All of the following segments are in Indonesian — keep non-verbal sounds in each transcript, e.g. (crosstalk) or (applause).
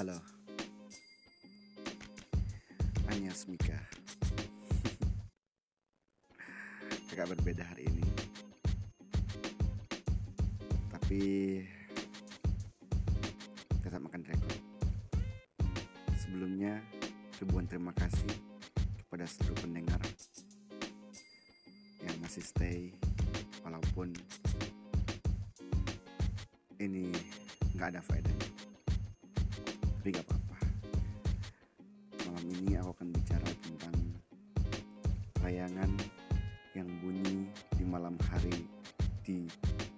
Halo. Anya Mika. Agak (laughs) berbeda hari ini. Tapi tetap makan rekor. Sebelumnya ribuan terima kasih kepada seluruh pendengar yang masih stay walaupun ini nggak ada faedahnya. Tapi nggak apa-apa. Malam ini aku akan bicara tentang layangan yang bunyi di malam hari di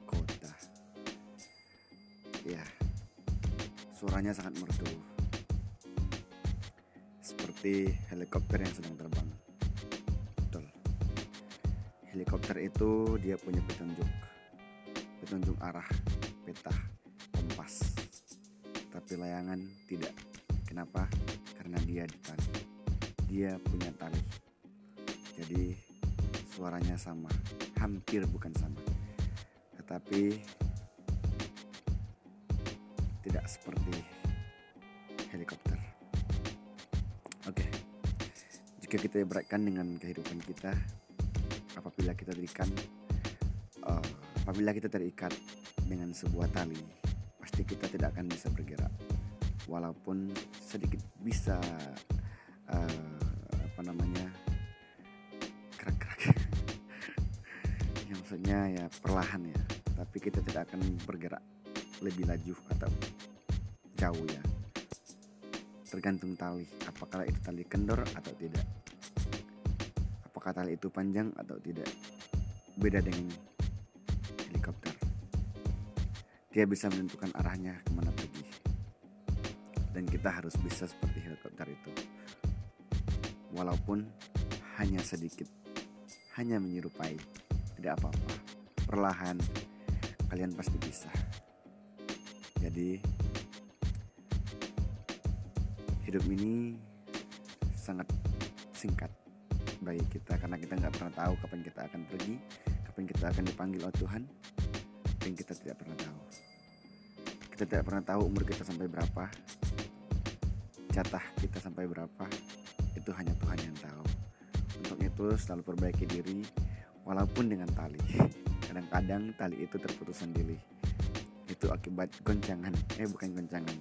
kota. Ya, suaranya sangat merdu. Seperti helikopter yang sedang terbang. Betul. Helikopter itu dia punya petunjuk. Petunjuk arah, peta, kompas. Tapi layangan tidak. Kenapa? Karena dia di tali. Dia punya tali. Jadi suaranya sama, hampir bukan sama. Tetapi tidak seperti helikopter. Oke. Jika kita ibaratkan dengan kehidupan kita apabila kita terikat uh, apabila kita terikat dengan sebuah tali, pasti kita tidak akan bisa bergerak. Walaupun sedikit bisa uh, apa namanya gerak-gerak (laughs) yang maksudnya ya perlahan ya. Tapi kita tidak akan bergerak lebih laju atau jauh ya. Tergantung tali. Apakah itu tali kendor atau tidak? Apakah tali itu panjang atau tidak? Beda dengan dia bisa menentukan arahnya ke mana pergi. Dan kita harus bisa seperti helikopter itu. Walaupun hanya sedikit hanya menyerupai tidak apa-apa. Perlahan kalian pasti bisa. Jadi hidup ini sangat singkat bagi kita karena kita nggak pernah tahu kapan kita akan pergi kapan kita akan dipanggil oleh Tuhan dan kita tidak pernah tahu. Kita tidak pernah tahu umur kita sampai berapa. Jatah kita sampai berapa. Itu hanya Tuhan yang tahu. Untuk itu selalu perbaiki diri walaupun dengan tali. Kadang-kadang tali itu terputus sendiri. Itu akibat goncangan. Eh bukan goncangan.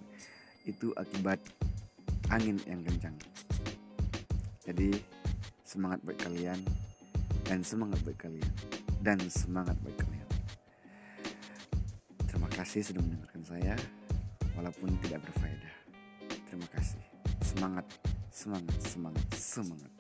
Itu akibat angin yang kencang. Jadi semangat buat kalian dan semangat buat kalian. Dan semangat buat kalian kasih sudah mendengarkan saya walaupun tidak berfaedah. Terima kasih. Semangat semangat semangat semangat